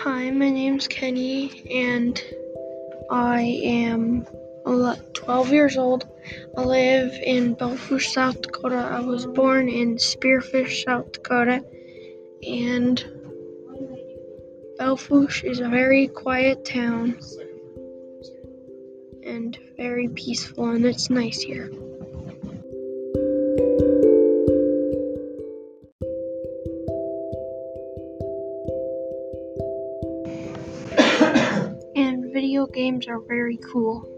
Hi, my name's Kenny, and I am 12 years old. I live in Belle Fourche, South Dakota. I was born in Spearfish, South Dakota, and Belle Fourche is a very quiet town and very peaceful, and it's nice here. Video games are very cool.